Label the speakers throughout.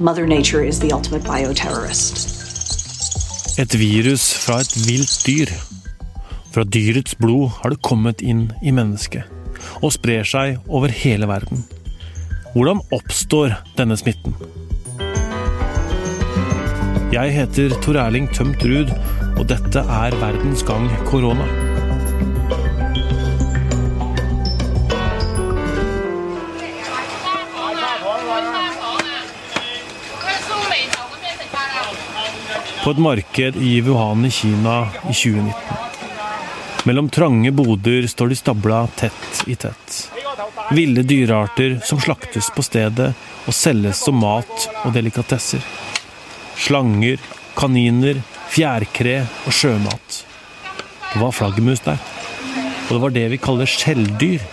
Speaker 1: Mother Nature is the ultimate bioterrorist.
Speaker 2: Et virus fra et vilt dyr. Fra dyrets blod har det kommet inn i mennesket, og sprer seg over hele verden. Hvordan oppstår denne smitten? Jeg heter Tor Erling Tømt Ruud, og dette er Verdens gang korona. På et marked i Wuhan i Kina i 2019. Mellom trange boder står de stabla tett i tett. Ville dyrearter som slaktes på stedet og selges som mat og delikatesser. Slanger, kaniner, fjærkre og sjømat. Det var flaggermus der. Og det var det vi kaller skjelldyr.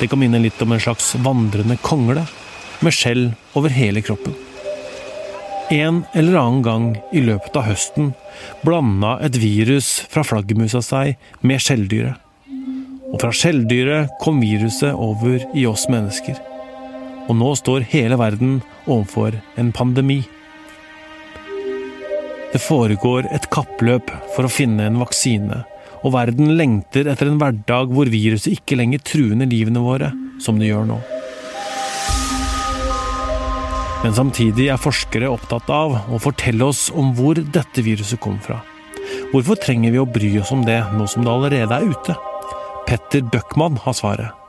Speaker 2: Det kan minne litt om en slags vandrende kongle, med skjell over hele kroppen. En eller annen gang i løpet av høsten blanda et virus fra flaggermusa seg med skjelldyret. Og fra skjelldyret kom viruset over i oss mennesker. Og nå står hele verden overfor en pandemi. Det foregår et kappløp for å finne en vaksine, og verden lengter etter en hverdag hvor viruset ikke lenger truer livene våre, som det gjør nå. Men samtidig er forskere opptatt av å fortelle oss om hvor dette viruset kom fra. Hvorfor trenger vi å bry oss om det nå som det allerede er ute? Petter Bøckmann har svaret.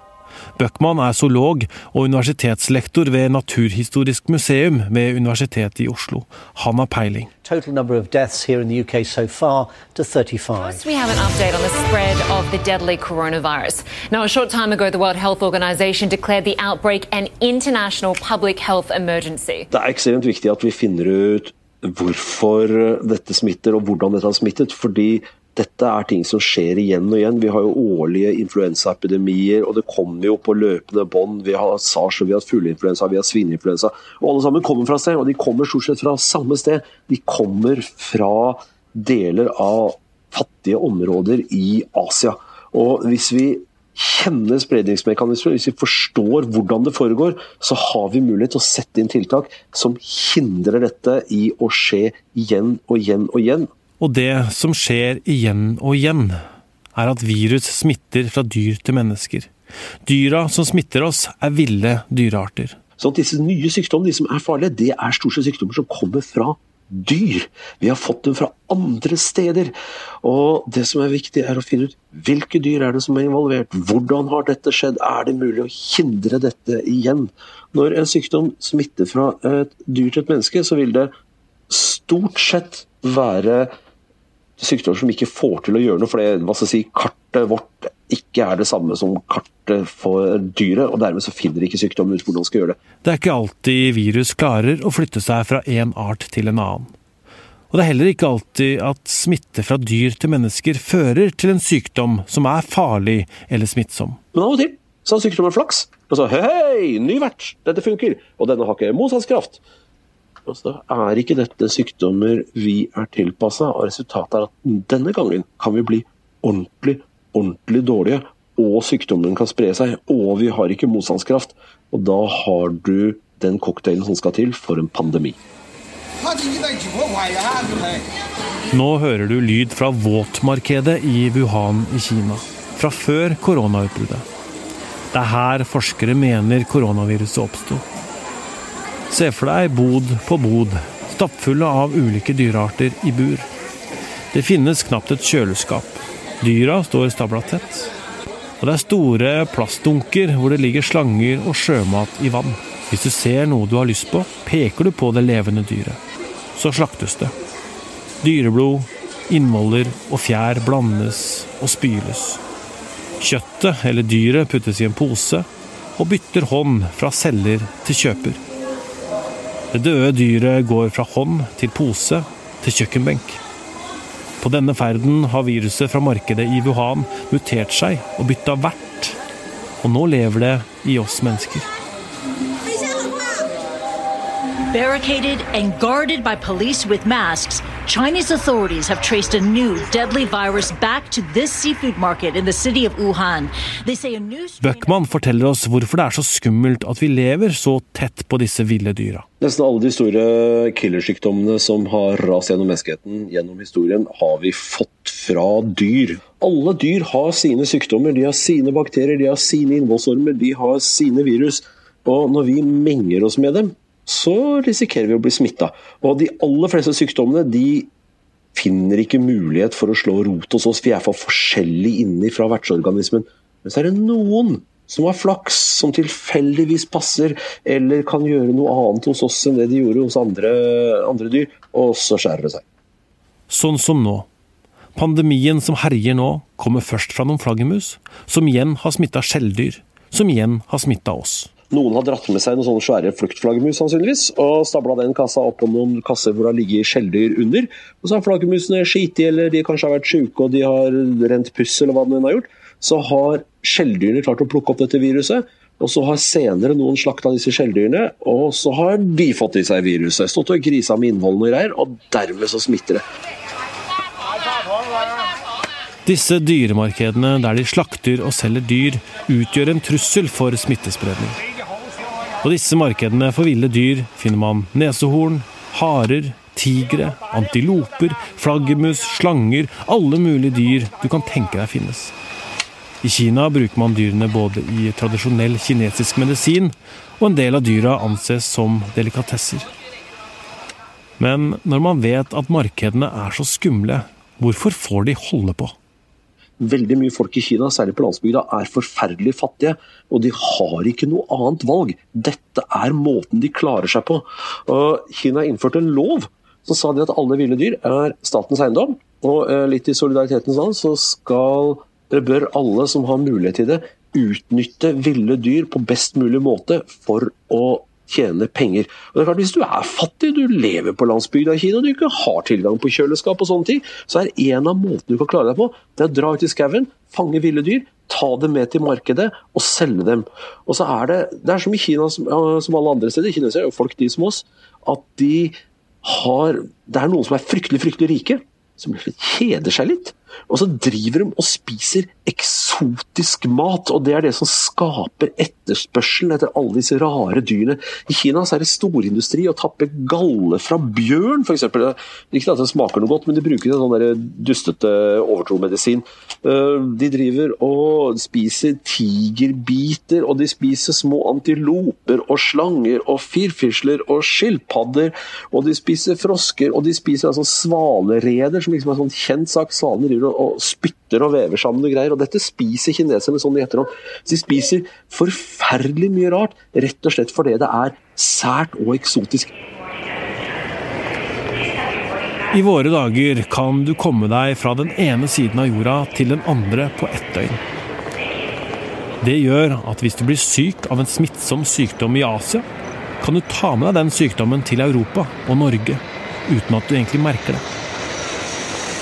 Speaker 2: Bøckmann er zoolog og universitetslektor ved Naturhistorisk museum ved Universitetet i Oslo. Han har peiling.
Speaker 3: Total number of deaths here in the UK so far to 35.
Speaker 4: We have an update on the spread of the deadly coronavirus. Now, a short time ago, the World Health Organization declared the outbreak an international public health emergency.
Speaker 5: Det er ekstremt viktig at vi finner ut hvorfor dette smitter og hvordan dette har smittet. fordi dette er ting som skjer igjen og igjen. Vi har jo årlige influensaepidemier, og det kommer jo på løpende bånd. Vi har sars, vi har fugleinfluensa, vi har svineinfluensa. Og alle sammen kommer fra sted, og de kommer stort sett fra samme sted. De kommer fra deler av fattige områder i Asia. Og hvis vi kjenner spredningsmekanismer, hvis vi forstår hvordan det foregår, så har vi mulighet til å sette inn tiltak som hindrer dette i å skje igjen og igjen og igjen.
Speaker 2: Og det som skjer igjen og igjen, er at virus smitter fra dyr til mennesker. Dyra som smitter oss, er ville dyrearter.
Speaker 5: Så disse nye sykdommene, de som er farlige, det er stort sett sykdommer som kommer fra dyr. Vi har fått dem fra andre steder. Og det som er viktig, er å finne ut hvilke dyr er det som er involvert. Hvordan har dette skjedd? Er det mulig å hindre dette igjen? Når en sykdom smitter fra et dyr til et menneske, så vil det stort sett være sykdommer som ikke får til å gjøre noe, fordi hva skal jeg si, kartet vårt ikke er det samme som kartet for dyret, og dermed så finner ikke sykdommen ut hvordan de skal gjøre det.
Speaker 2: Det er ikke alltid virus klarer å flytte seg fra én art til en annen. Og det er heller ikke alltid at smitte fra dyr til mennesker fører til en sykdom som er farlig eller smittsom.
Speaker 5: Men av og til så har sykdommen flaks. Og så hei, hei, ny vert, dette funker, og denne har ikke motstandskraft. Altså, er ikke dette sykdommer vi er tilpassa, og resultatet er at denne gangen kan vi bli ordentlig, ordentlig dårlige, og sykdommen kan spre seg, og vi har ikke motstandskraft. Og da har du den cocktailen som skal til for en pandemi.
Speaker 2: Nå hører du lyd fra våtmarkedet i Wuhan i Kina, fra før koronautbruddet. Det er her forskere mener koronaviruset oppsto. Se for deg bod på bod, stappfulle av ulike dyrearter i bur. Det finnes knapt et kjøleskap. Dyra står stabla tett. Og det er store plastdunker hvor det ligger slanger og sjømat i vann. Hvis du ser noe du har lyst på, peker du på det levende dyret. Så slaktes det. Dyreblod, innvoller og fjær blandes og spyles. Kjøttet eller dyret puttes i en pose og bytter hånd fra selger til kjøper. Det døde dyret går fra hånd til pose til kjøkkenbenk. På denne ferden har viruset fra markedet i Wuhan mutert seg og bytta vert. Og nå lever det i oss mennesker.
Speaker 6: Barricaded and guarded by police with masks, Chinese authorities have traced a new deadly virus back to this seafood market in the city of Wuhan. They say a new
Speaker 2: Bøckmann forteller oss hvorfor det er så skummelt at vi lever så tett på disse ville dyra.
Speaker 5: Nesten alle de store killersykdommene som har rast gjennom menneskeheten gjennom historien, har vi fått fra dyr. Alle dyr har sine sykdommer, de har sine bakterier, de har sine innvollsormer, de har sine virus. Og når vi menger oss med dem, så risikerer vi å bli smitta. Og de aller fleste sykdommene de finner ikke mulighet for å slå rot hos oss. Vi er for forskjellige inni fra vertsorganismen. Men så er det noen som har flaks, som tilfeldigvis passer, eller kan gjøre noe annet hos oss enn det de gjorde hos andre, andre dyr, og så skjærer det seg.
Speaker 2: Sånn som nå. Pandemien som herjer nå, kommer først fra noen flaggermus, som igjen har smitta skjelldyr, som igjen har smitta oss.
Speaker 5: Noen har dratt med seg noen sånne svære fluktflaggermus sannsynligvis, og stabla den kassa oppå noen kasser hvor det har ligget skjelldyr under. Og så har flaggermusene skitt i, eller de kanskje har vært sjuke og de har rent puss, eller hva de nå har gjort. Så har skjelldyrene klart å plukke opp dette viruset. Og så har senere noen slakta disse skjelldyrene, og så har de fått i seg viruset. Stått og grisa med innvollene og greier, og dermed så smitter det.
Speaker 2: Disse dyremarkedene der de slakter og selger dyr, utgjør en trussel for smittespredning. På disse markedene for ville dyr finner man nesehorn, harer, tigre, antiloper, flaggermus, slanger, alle mulige dyr du kan tenke deg finnes. I Kina bruker man dyrene både i tradisjonell kinesisk medisin, og en del av dyra anses som delikatesser. Men når man vet at markedene er så skumle, hvorfor får de holde på?
Speaker 5: Veldig mye folk i Kina, særlig på landsbygda, er forferdelig fattige. Og de har ikke noe annet valg. Dette er måten de klarer seg på. Og Kina innførte en lov som sa de at alle ville dyr er statens eiendom. Og eh, litt i solidaritetens navn så skal, bør alle som har mulighet til det, utnytte ville dyr på best mulig måte for å tjene penger. Og det er klart Hvis du er fattig, du lever på landsbygda i Kina, du ikke har tilgang på kjøleskap og sånne ting, så er en av måtene du kan klare deg på, det er å dra ut i skauen, fange ville dyr, ta dem med til markedet og selge dem. Og så er Det det er som i Kina som, som alle andre steder, Kina er jo folk de som oss, at de har Det er noen som er fryktelig, fryktelig rike, som kjeder seg litt. Og så driver de og spiser eksotisk mat, og det er det som skaper etterspørselen etter alle disse rare dyrene. I Kina så er det storindustri å tappe galle fra bjørn, f.eks. Ikke at det smaker noe godt, men de bruker en sånn dustete overtromedisin. De driver og spiser tigerbiter, og de spiser små antiloper og slanger og firfisler og skilpadder, og de spiser frosker, og de spiser altså svalereder, som liksom er en sånn kjent sak. Svalene driver og spytter og vever sammen og greier. og Dette spiser kineserne sånn i etterhånd. De spiser forferdelig mye rart, rett og slett fordi det er sært og eksotisk.
Speaker 2: I våre dager kan du komme deg fra den ene siden av jorda til den andre på ett døgn. Det gjør at hvis du blir syk av en smittsom sykdom i Asia, kan du ta med deg den sykdommen til Europa og Norge uten at du egentlig merker det.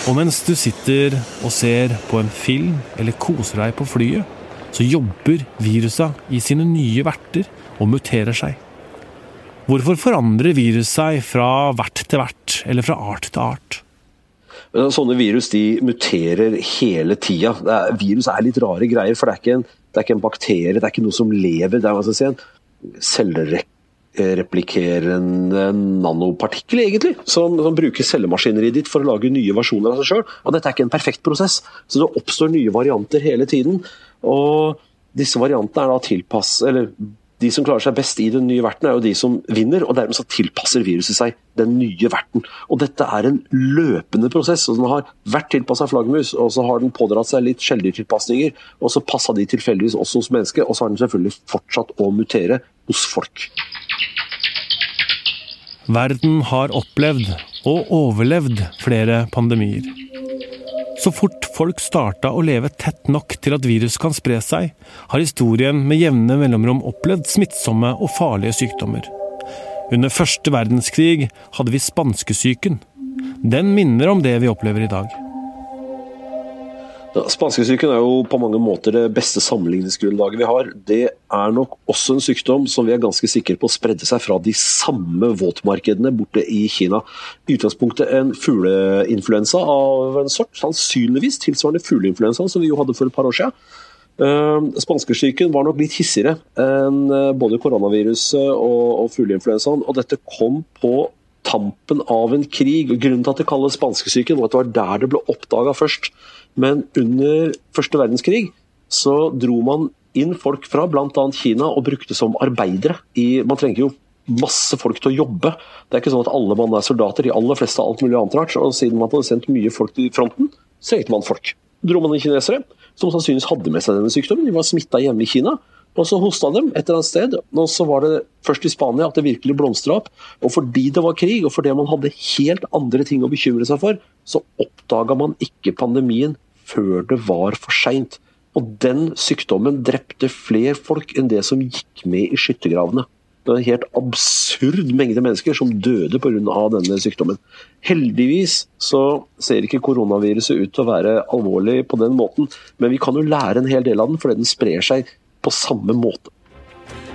Speaker 2: Og mens du sitter og ser på en film eller koser deg på flyet, så jobber virusa i sine nye verter og muterer seg. Hvorfor forandrer virus seg fra vert til vert, eller fra art til art?
Speaker 5: Sånne virus de muterer hele tida. Virus er litt rare greier, for det er, en, det er, ikke en, bakterie, det er ikke noe som lever. Det er en skal si, en selvreplikerende nanopartikkel, egentlig, som, som, bruker cellemaskineriet ditt for å lage nye versjoner av seg sjøl. Dette er ikke en perfekt prosess, så det oppstår nye varianter hele tiden. Og disse variantene er da tilpass, eller de som klarer seg best i den nye verten, er jo de som vinner, og dermed så tilpasser viruset seg den nye verten. Og dette er en løpende prosess. og Den har vært tilpassa flaggermus, og så har den pådratt seg litt sjeldertilpasninger, og så passa de tilfeldigvis også hos mennesket, og så har den selvfølgelig fortsatt å mutere hos folk.
Speaker 2: Verden har opplevd og overlevd flere pandemier. Så fort folk starta å leve tett nok til at virus kan spre seg, har historien med jevne mellomrom opplevd smittsomme og farlige sykdommer. Under første verdenskrig hadde vi spanskesyken. Den minner om det vi opplever i dag.
Speaker 5: Ja, Spanskesyken er jo på mange måter det beste sammenligningsgrunnlaget vi har. Det er nok også en sykdom som vi er ganske sikre på spredde seg fra de samme våtmarkedene borte i Kina. I utgangspunktet en fugleinfluensa av en sort, sannsynligvis tilsvarende fugleinfluensa som vi jo hadde for et par år siden. Uh, Spanskesyken var nok litt hissigere enn uh, både koronaviruset og fugleinfluensaen. Og dette kom på tampen av en krig. og Grunnen til at det kalles spanskesyken, var at det var der det ble oppdaga først. Men under første verdenskrig så dro man inn folk fra bl.a. Kina og brukte som arbeidere. I, man trenger jo masse folk til å jobbe. Det er ikke sånn at alle mann er soldater, de aller fleste har alt mulig annet rart. Og siden man hadde sendt mye folk til fronten, så trengte man folk. Dro man inn kinesere, som sannsynligvis hadde med seg denne sykdommen. De var smitta hjemme i Kina. Og så hosta dem et eller annet sted. Og så var det først i Spania at det virkelig blomstra opp. Og fordi det var krig, og fordi man hadde helt andre ting å bekymre seg for, så oppdaga man ikke pandemien før det var for seint. Og den sykdommen drepte flere folk enn det som gikk med i skyttergravene. Det var en helt absurd mengde mennesker som døde pga. denne sykdommen. Heldigvis så ser ikke koronaviruset ut til å være alvorlig på den måten, men vi kan jo lære en hel del av den fordi den sprer seg på samme måte.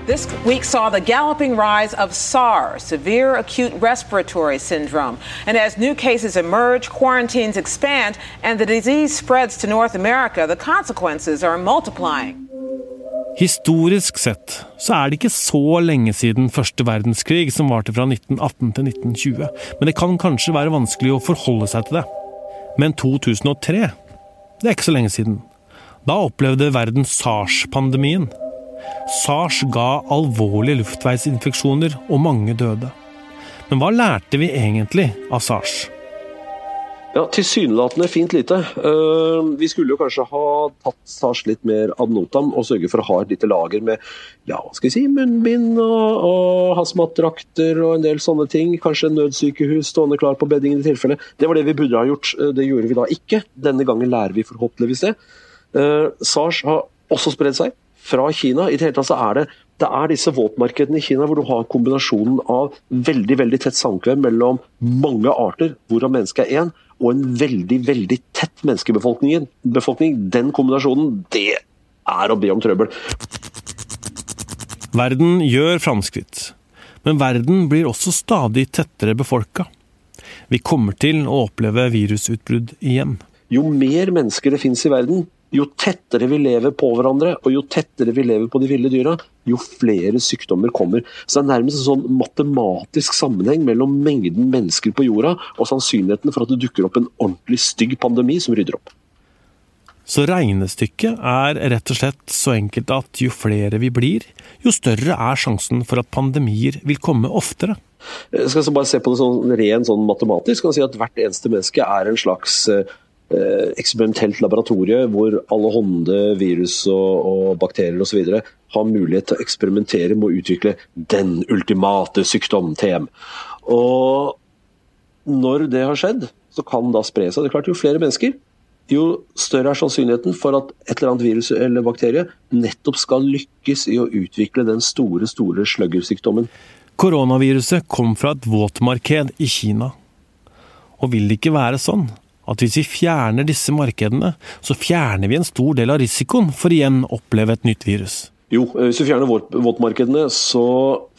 Speaker 7: This week saw the galloping rise of SARS, severe acute respiratory syndrome. And as new cases emerge, quarantines expand, and the disease spreads to North America, the consequences are multiplying.
Speaker 2: Historisk sett så er det ikke så lenge siden første verdenskrig, som varte fra 1918 til 1920, men det kan kanskje være vanskelig å forholde seg til det. Men 2003, det er ikke så lenge siden. Da opplevde verden SARS-pandemien. SARS ga alvorlige luftveisinfeksjoner, og mange døde. Men hva lærte vi egentlig av SARS?
Speaker 5: Ja, Tilsynelatende fint lite. Uh, vi skulle jo kanskje ha tatt SARS litt mer ad notam og sørge for å ha et lite lager med ja, hva skal jeg si, munnbind og, og hazmat-drakter og en del sånne ting. Kanskje en nødsykehus stående klar på beddingen i tilfelle. Det var det vi burde ha gjort. Uh, det gjorde vi da ikke. Denne gangen lærer vi forhåpentligvis det. Uh, SARS har også spredd seg fra Kina. I det hele tatt så er det, det er disse våtmarkedene i Kina hvor du har kombinasjonen av veldig veldig tett samkvem mellom mange arter, hvorav mennesket er én, og en veldig veldig tett menneskebefolkning. Den kombinasjonen, det er å be om trøbbel.
Speaker 2: Verden gjør framskritt, men verden blir også stadig tettere befolka. Vi kommer til å oppleve virusutbrudd igjen.
Speaker 5: Jo mer mennesker det finnes i verden, jo tettere vi lever på hverandre, og jo tettere vi lever på de ville dyra, jo flere sykdommer kommer. Så det er nærmest en sånn matematisk sammenheng mellom mengden mennesker på jorda og sannsynligheten for at det dukker opp en ordentlig stygg pandemi som rydder opp.
Speaker 2: Så regnestykket er rett og slett så enkelt at jo flere vi blir, jo større er sjansen for at pandemier vil komme oftere.
Speaker 5: Jeg skal bare se på det sånn ren sånn matematisk. kan si at Hvert eneste menneske er en slags Eh, eksperimentelt laboratorie hvor alle hånde, virus og, og bakterier osv. har mulighet til å eksperimentere med å utvikle den ultimate sykdom, TM. Og når det har skjedd, så kan det da spre seg. Det er klart Jo flere mennesker, jo større er sannsynligheten for at et eller annet virus eller bakterie nettopp skal lykkes i å utvikle den store, store sluggersykdommen.
Speaker 2: Koronaviruset kom fra et våtmarked i Kina. Og vil det ikke være sånn at hvis vi fjerner disse markedene, så fjerner vi en stor del av risikoen for igjen å oppleve et nytt virus.
Speaker 5: Jo, eh, hvis du fjerner våtmarkedene, så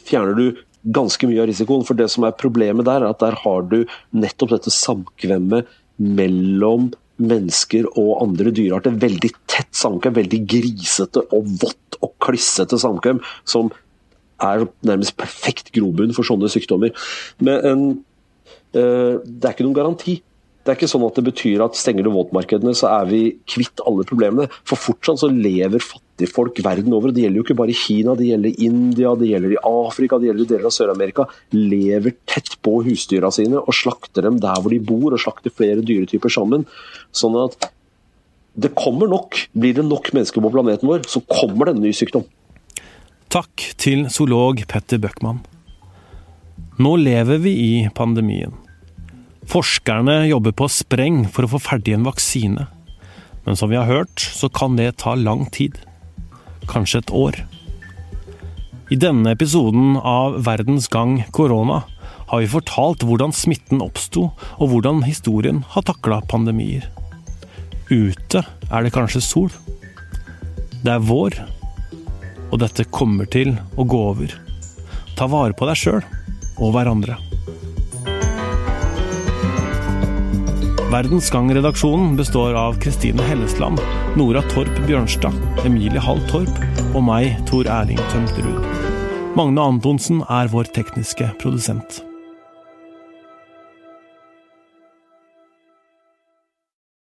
Speaker 5: fjerner du ganske mye av risikoen. For det som er problemet der, er at der har du nettopp dette samkvemmet mellom mennesker og andre dyrearter. Veldig tett samkvem, veldig grisete og vått og klissete samkvem. Som er nærmest perfekt grobunn for sånne sykdommer. Men uh, det er ikke noen garanti det er ikke sånn at det betyr at stenger du våtmarkedene, så er vi kvitt alle problemene. For fortsatt så lever fattigfolk verden over. Det gjelder jo ikke bare Kina, det gjelder India, det gjelder i Afrika, det gjelder i deler av Sør-Amerika. Lever tett på husdyra sine og slakter dem der hvor de bor, og slakter flere dyretyper sammen. Sånn at det kommer nok. Blir det nok mennesker på planeten vår, så kommer det en ny sykdom.
Speaker 2: Takk til zoolog Petter Bøckmann. Nå lever vi i pandemien. Forskerne jobber på spreng for å få ferdig en vaksine. Men som vi har hørt, så kan det ta lang tid. Kanskje et år. I denne episoden av Verdens gang korona har vi fortalt hvordan smitten oppsto, og hvordan historien har takla pandemier. Ute er det kanskje sol. Det er vår, og dette kommer til å gå over. Ta vare på deg sjøl og hverandre. Verdens Gang-redaksjonen består av Kristine Hellesland, Nora Torp Bjørnstad, Emilie Hall Torp og meg, Tor Erling Tømterud. Magne Antonsen er vår tekniske produsent.